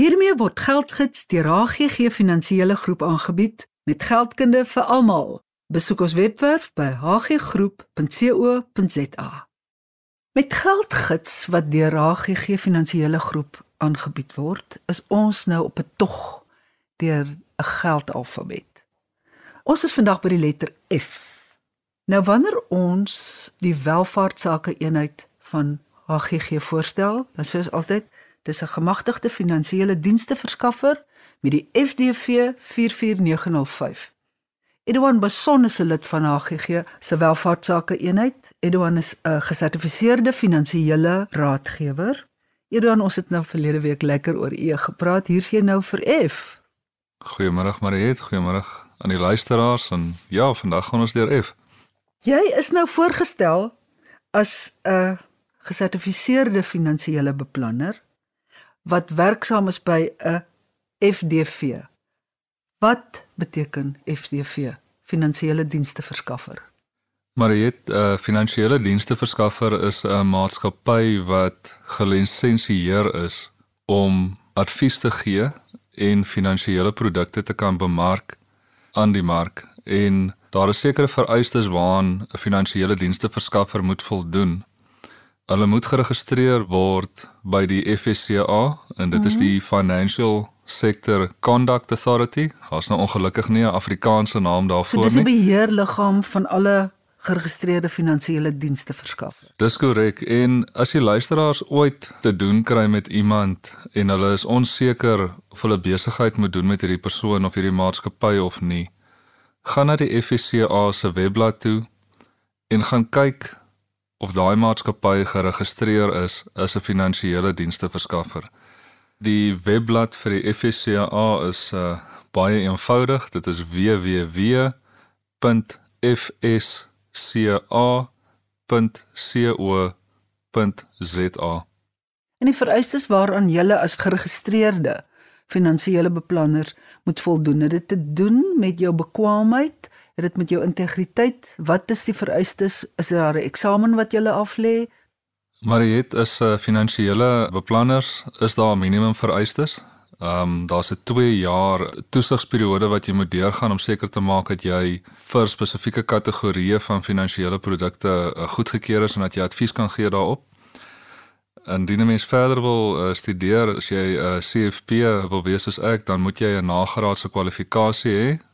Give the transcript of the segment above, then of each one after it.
Hiermee word geldgids deur HGG Finansiële Groep aangebied met geldkunde vir almal. Besoek ons webwerf by hggroep.co.za. Met geldgids wat deur HGG Finansiële Groep aangebied word, is ons nou op 'n tog deur 'n geldalfabet. Ons is vandag by die letter F. Nou wanneer ons die welvaartsake eenheid van HGG voorstel, dan sê ons altyd dis 'n gemagtigde finansiële dienste verskaffer met die FDV 44905. Edouan Basson is 'n lid van HGG se welvaartsake eenheid. Edouan is 'n gesertifiseerde finansiële raadgewer. Edouan, ons het nou verlede week lekker oor E gepraat. Hier is jy nou vir F. Goeiemôre Mariet, goeiemôre aan die luisteraars en ja, vandag gaan ons deur F. Jy is nou voorgestel as 'n gesertifiseerde finansiële beplanner wat werksaam is by 'n FDV. Wat beteken FDV? Finansiële dienste verskaffer. Mariet, 'n uh, finansiële dienste verskaffer is 'n maatskappy wat gelisensieer is om advies te gee en finansiële produkte te kan bemark aan die mark en daar is sekere vereistes waaraan 'n finansiële dienste verskaffer moet voldoen Hulle moet geregistreer word by die FSCA en dit mm -hmm. is mhm. die Financial Sector Conduct Authority. Daar's nou ongelukkig nie 'n Afrikaanse naam daarvoor nie. So dis 'n beheerliggaam van alle geregistreerde finansiële dienste verskaf. Dis korrek. En as die luisteraars ooit te doen kry met iemand en hulle is onseker of hulle besigheid moet doen met hierdie persoon of hierdie maatskappy of nie, gaan na die FSCA se webblad toe en gaan kyk of daai maatskappy geregistreer is as 'n finansiële dienste verskaffer. Die webblad vir die FSCA is uh, baie eenvoudig. Dit is www.fsca.co.za. En die vereistes waaraan jy as geregistreerde finansiële beplanner moet voldoen, dit te doen met jou bekwaamheid het dit met jou integriteit? Wat is die vereistes? Is daar 'n eksamen wat jy af lê? Mariet is 'n uh, finansiële beplanners is daar 'n minimum vereistes? Ehm um, daar's 'n 2 jaar toesigsperiode wat jy moet deurgaan om seker te maak dat jy vir spesifieke kategorieë van finansiële produkte uh, goedgekeur is en dat jy advies kan gee daarop. Indien 'n mens verder wil uh, studeer, as jy 'n uh, CFP wil wees soos ek, dan moet jy 'n nagraadse kwalifikasie hê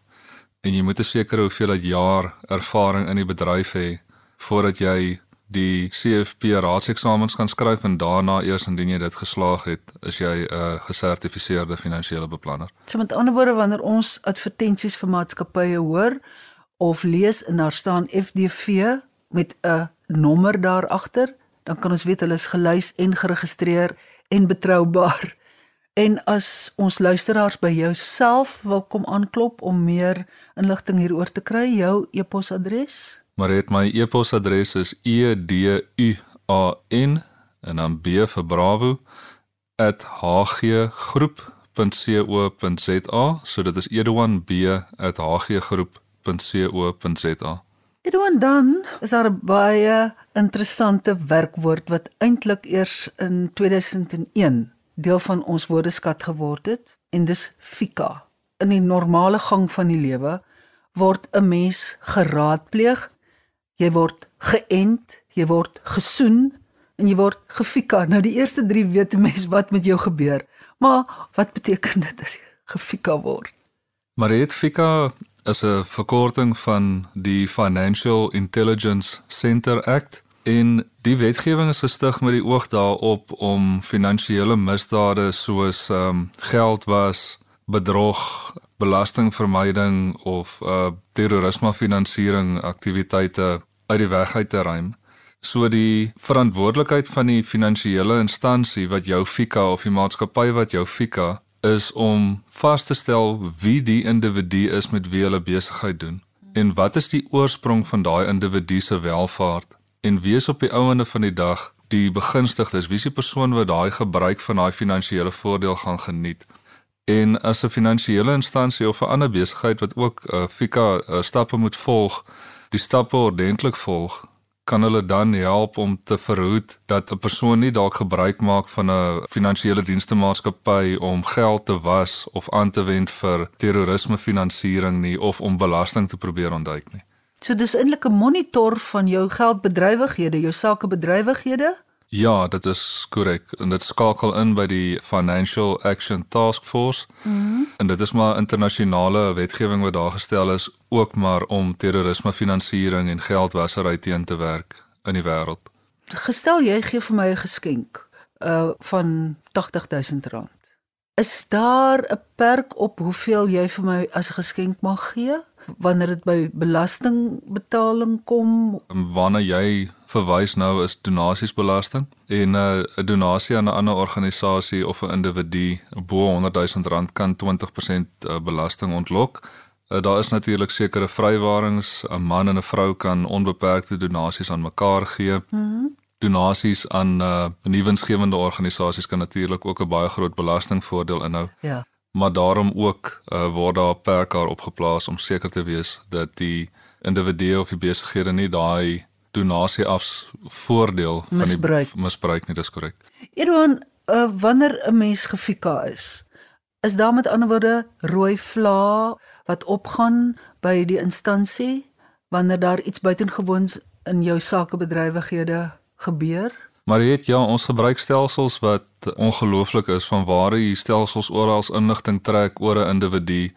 en jy moet 'n sekere hoeveelheid jaar ervaring in die bedryf hê voordat jy die CFP raadseksamens kan skryf en daarna eers indien jy dit geslaag het, is jy 'n uh, gesertifiseerde finansiële beplanner. So met ander woorde wanneer ons advertensies vir maatskappye hoor of lees en daar staan FDV met 'n nommer daar agter, dan kan ons weet hulle is gelys en geregistreer en betroubaar. En as ons luisteraars by jouself wil kom aanklop om meer inligting hieroor te kry, jou e-posadres? Maar dit my e-posadres is e d u a n en dan b vir bravo @hggroep.co.za. So dit is Edouan B @hggroep.co.za. Edouan dan is daar 'n baie interessante werkwoord wat eintlik eers in 2001 deel van ons woordeskat geword het en dis fika. In die normale gang van die lewe word 'n mens geraadpleeg, jy word geënt, jy word gesoen en jy word gefika. Nou die eerste 3 weet 'n mens wat met jou gebeur. Maar wat beteken dit as jy gefika word? Maar dit fika is 'n verkorting van die Financial Intelligence Center Act En die wetgewing is gestig met die oog daarop om finansiële misdade soos ehm um, geldwas, bedrog, belastingvermyding of uh terrorismefinansiering aktiwiteite uit die weg uit te ruim. So die verantwoordelikheid van die finansiële instansie wat jou FICA of die maatskappy wat jou FICA is om vas te stel wie die individu is met wie hulle besigheid doen en wat is die oorsprong van daai individu se welvaart en wees op die ouende van die dag die begunstigdes, wie is die persoon wat daai gebruik van daai finansiële voordeel gaan geniet? En as 'n finansiële instansie of 'n ander besigheid wat ook uh, FICA uh, stappe moet volg, die stappe ordentlik volg, kan hulle dan help om te verhoed dat 'n persoon nie dalk gebruik maak van 'n finansiële dienstemaatskappy om geld te was of aan te wend vir terrorismefinansiering nie of om belasting te probeer ontduik nie. So dis eintlik 'n monitor van jou geldbedrywighede, jou sakebedrywighede? Ja, dit is korrek en dit skakel in by die Financial Action Task Force. Mm en dit is maar internasionale wetgewing wat daar gestel is ook maar om terrorismefinansiering en geldwasery teen te werk in die wêreld. Gestel jy gee vir my 'n geskenk uh van 80000 rand. Is daar 'n perk op hoeveel jy vir my as 'n geskenk mag gee wanneer dit by belastingbetaling kom? Wanneer jy verwys nou is donasiesbelasting en uh, 'n uh, donasie aan 'n ander organisasie of 'n individu bo 100 000 rand kan 20% uh, belasting ontlok. Uh, daar is natuurlik sekere vrywarings. 'n Man en 'n vrou kan onbeperkte donasies aan mekaar gee. Mm -hmm. Donasies aan uh, nuwensgewende organisasies kan natuurlik ook 'n baie groot belastingvoordeel inhou. Ja. Maar daarom ook uh, word daar perke op geplaas om seker te wees dat die individu of die besighede nie daai donasie afs voordeel van misbruik. die misbruik nie, dis korrek. Edouan, uh, wanneer 'n mens gefika is, is daar met ander woorde rooi vla wat opgaan by die instansie wanneer daar iets buitengewoons in jou sakebedrywighede gebeur? Maar jy weet ja, ons gebruik stelsels wat ongelooflik is van waar die stelsels oral inligting trek oor 'n individu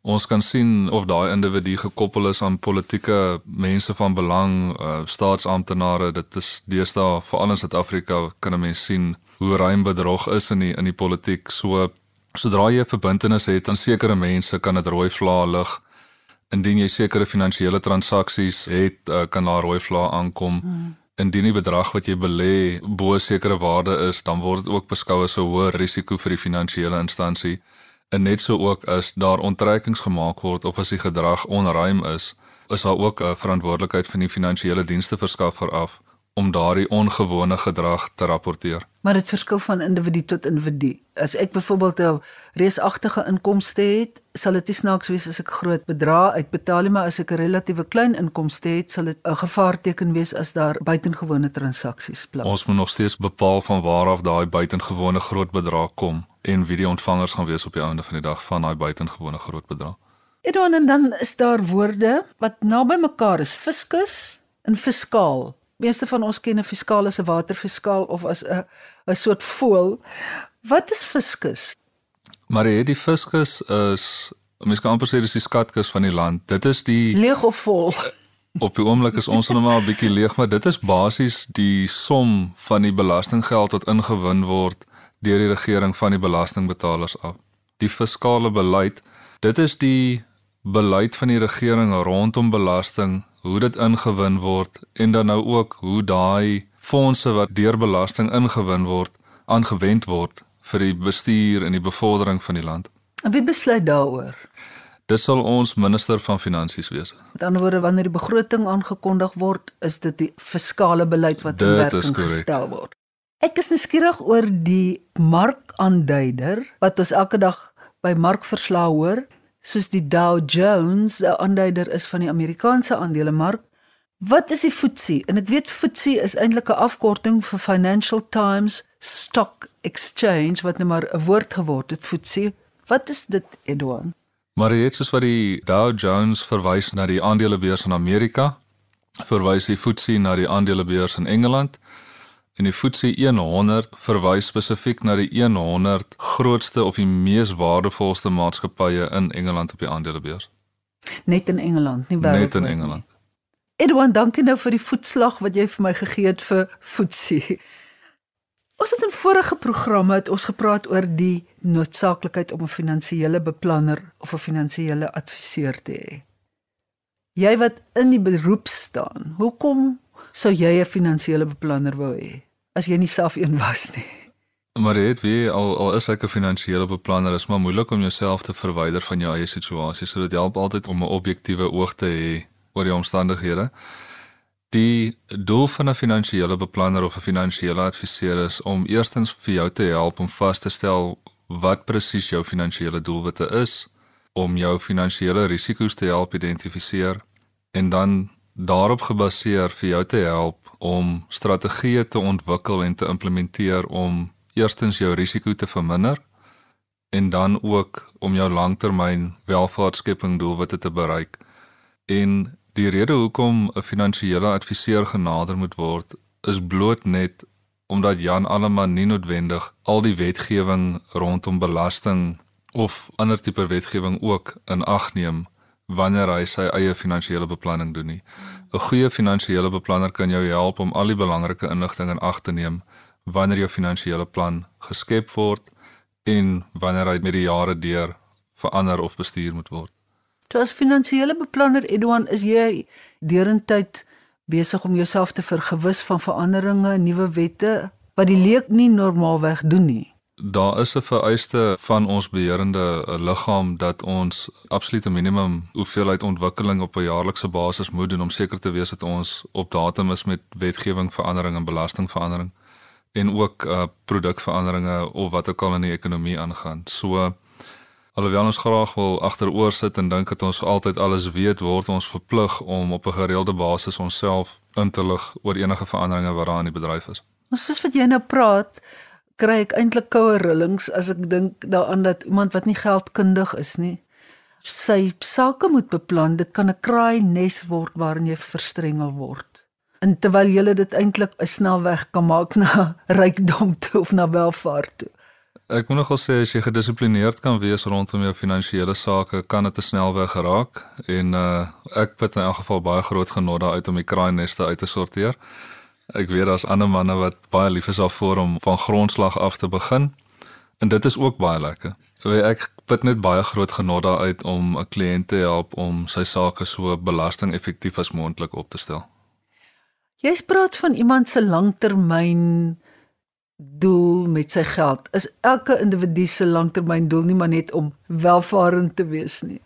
Ons kan sien of daai individu gekoppel is aan politieke mense van belang, uh, staatsamptenare. Dit is deesdae veral in Suid-Afrika kan 'n mens sien hoe ruim bedrog is in die in die politiek. So sodra jy 'n verbintenis het aan sekere mense, kan dit rooi vlae lig. Indien jy sekere finansiële transaksies het, uh, kan daar rooi vlae aankom. Hmm. Indien die bedrag wat jy belê bo sekere waarde is, dan word dit ook beskou as 'n hoë risiko vir die finansiële instansie. En net so ook as daar onttrekkings gemaak word of as die gedrag onruim is, is daar ook 'n verantwoordelikheid van die finansiële dienste verskaffer af om daardie ongewone gedrag te rapporteer. Maar dit verskil van individu tot individu. As ek byvoorbeeld 'n reusagtige inkomste het, sal dit nie snaaks wees as ek groot bedrae uitbetaal nie, maar as ek 'n relatiewe klein inkomste het, sal dit 'n gevaarteken wees as daar buitengewone transaksies plaasvind. Ons moet nog steeds bepaal van waar af daai buitengewone groot bedrag kom en wie die ontvangers gaan wees op die einde van die dag van daai buitengewone groot bedrag. Edon en dan is daar woorde wat naby mekaar is: fiskus en fiskaal. Meeste van ons ken 'n fiskaal as 'n waterfiskaal of as 'n 'n soort voël. Wat is fiskus? Maar hierdie fiskus is mens kan amper sê dis die skatkis van die land. Dit is die leeg of vol. Op die oomblik is ons nog maar 'n bietjie leeg, maar dit is basies die som van die belastinggeld wat ingewin word deur die regering van die belastingbetalers af. Die fiskale beleid, dit is die beleid van die regering rondom belasting, hoe dit ingewin word en dan nou ook hoe daai fondse wat deur belasting ingewin word, aangewend word vir die bestuur en die bevordering van die land. En wie besluit daaroor? Dit sal ons minister van finansies wees. Met ander woorde, wanneer die begroting aangekondig word, is dit die fiskale beleid wat in werking gestel word. Ek is nuuskierig oor die markaanduider wat ons elke dag by markverslae hoor, soos die Dow Jones, 'n aanduider is van die Amerikaanse aandelemark. Wat is die FTSE? En ek weet FTSE is eintlik 'n afkorting vir Financial Times Stock Exchange wat nou maar 'n woord geword het, FTSE. Wat is dit, Edouard? Maar dit is wat die Dow Jones verwys na die aandelebeurs in Amerika, verwys die FTSE na die aandelebeurs in Engeland En die FTSE 100 verwys spesifiek na die 100 grootste of die mees waardevolste maatskappye in Engeland op die aandelebeurs. Net in Engeland, nie wêreldwyd. Net in Engeland. Edwin, dankie nou vir die voetslag wat jy vir my gegee het vir FTSE. Ons het in vorige programme het ons gepraat oor die noodsaaklikheid om 'n finansiële beplanner of 'n finansiële adviseur te hê. Jy wat in die beroep staan, hoekom sou jy 'n finansiële beplanner wou hê as jy nie self een was nie? Maar dit wie al al is ek 'n finansiële beplanner, is maar moeilik om jouself te verwyder van jou eie situasie. So dit help altyd om 'n objektiewe oog te hê oor die omstandighede. Die doel van 'n finansiële beplanner of 'n finansiële adviseur is om eerstens vir jou te help om vas te stel wat presies jou finansiële doelwitte is, om jou finansiële risiko's te help identifiseer en dan daarop gebaseer vir jou te help om strategieë te ontwikkel en te implementeer om eerstens jou risiko te verminder en dan ook om jou langtermyn welvaartskepping doelwitte te bereik. En die rede hoekom 'n finansiële adviseur genader moet word is bloot net omdat Jan Alleman nie noodwendig al die wetgewing rondom belasting of ander tipe wetgewing ook in ag neem wanneer hy sy eie finansiële beplanning doen nie. 'n Goeie finansiële beplanner kan jou help om al die belangrike inligting in ag te neem wanneer jou finansiële plan geskep word en wanneer hy met die jare deur verander of bestuur moet word. So as finansiële beplanner Edouan, is jy deurentyd besig om jouself te vergewis van veranderinge, nuwe wette wat die leek nie normaalweg doen nie. Daar is 'n vereiste van ons beheerende liggaam dat ons absolute minimum hoeveelheid ontwikkeling op 'n jaarlikse basis moet doen om seker te wees dat ons op datum is met wetgewing verandering en belastingverandering en ook uh produkveranderinge of wat ook al in die ekonomie aangaan. So alhoewel ons graag wil agteroor sit en dink dat ons altyd alles weet, word ons verplig om op 'n gereelde basis onsself in te lig oor enige veranderinge wat daar in die bedryf is. Ons soos wat jy nou praat, kry ek eintlik koue rillings as ek dink daaraan dat iemand wat nie geldkundig is nie, sy sake moet beplan. Dit kan 'n kraai nes word waarin jy verstrengel word en terwyl jy dit eintlik 'n snelweg kan maak na rykdom toe of na welvaart toe. Ek moet nogal sê as jy gedissiplineerd kan wees rondom jou finansiële sake, kan dit 'n snelweg geraak en uh ek put in elk geval baie groot genot daaruit om die kraaineste uit te sorteer. Ek weet daar's ander manne wat baie lief is daarvoor om van grondslag af te begin. En dit is ook baie lekker. Ek put net baie groot genot daaruit om 'n kliënt te help om sy sake so belastingeffektief as moontlik op te stel. Jy praat van iemand se langtermyn doel met sy geld. Is elke individu se langtermyn doel nie maar net om welvarend te wees nie?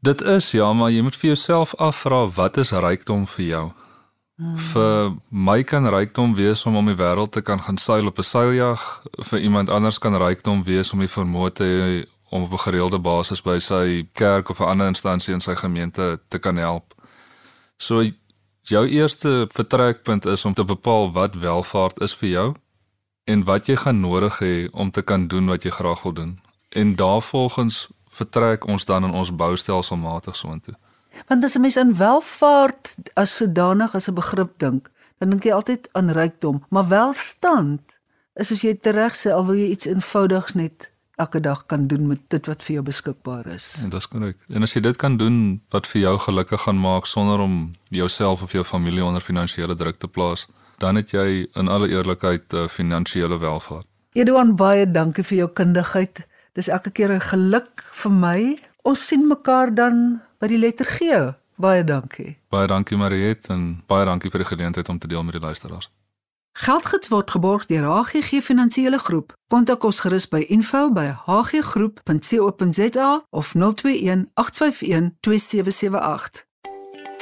Dit is ja, maar jy moet vir jouself afvra wat is rykdom vir jou? Hmm. Vir my kan rykdom wees om om die wêreld te kan gaan seil op 'n seiljag, vir iemand anders kan rykdom wees om die vermoë te hê om op 'n gereelde basis by sy kerk of 'n ander instansie in sy gemeente te kan help. So jou eerste vertrekpunt is om te bepaal wat welvaart is vir jou en wat jy gaan nodig hê om te kan doen wat jy graag wil doen. En daarvolgens vertrek ons dan in ons boustelselmatig soontoe. Want as 'n mens aan welvaart as sodanig as 'n begrip dink, dan dink jy altyd aan rykdom, maar welstand is as jy tereg sê al wil jy iets eenvoudigs net elke dag kan doen met dit wat vir jou beskikbaar is. En dit is korrek. En as jy dit kan doen wat vir jou gelukkig gaan maak sonder om jouself of jou familie onder finansiële druk te plaas, dan het jy in alle eerlikheid uh, finansiële welvaart. Eduan baie dankie vir jou kundigheid. Dis elke keer 'n geluk vir my. Ons sien mekaar dan by die letter G. Baie dankie. Baie dankie Mariet en baie dankie vir die geleentheid om te deel met die luisteraars. Geldgids word geborg deur HGG Finansiële Groep. Kontak ons gerus by info@hggroep.co.za of 021 851 2778.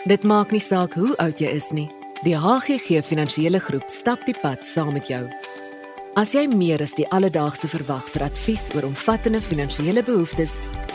Dit maak nie saak hoe oud jy is nie. Die HGG Finansiële Groep stap die pad saam met jou. As jy meer as die alledaagse verwag vir advies oor omvattende finansiële behoeftes,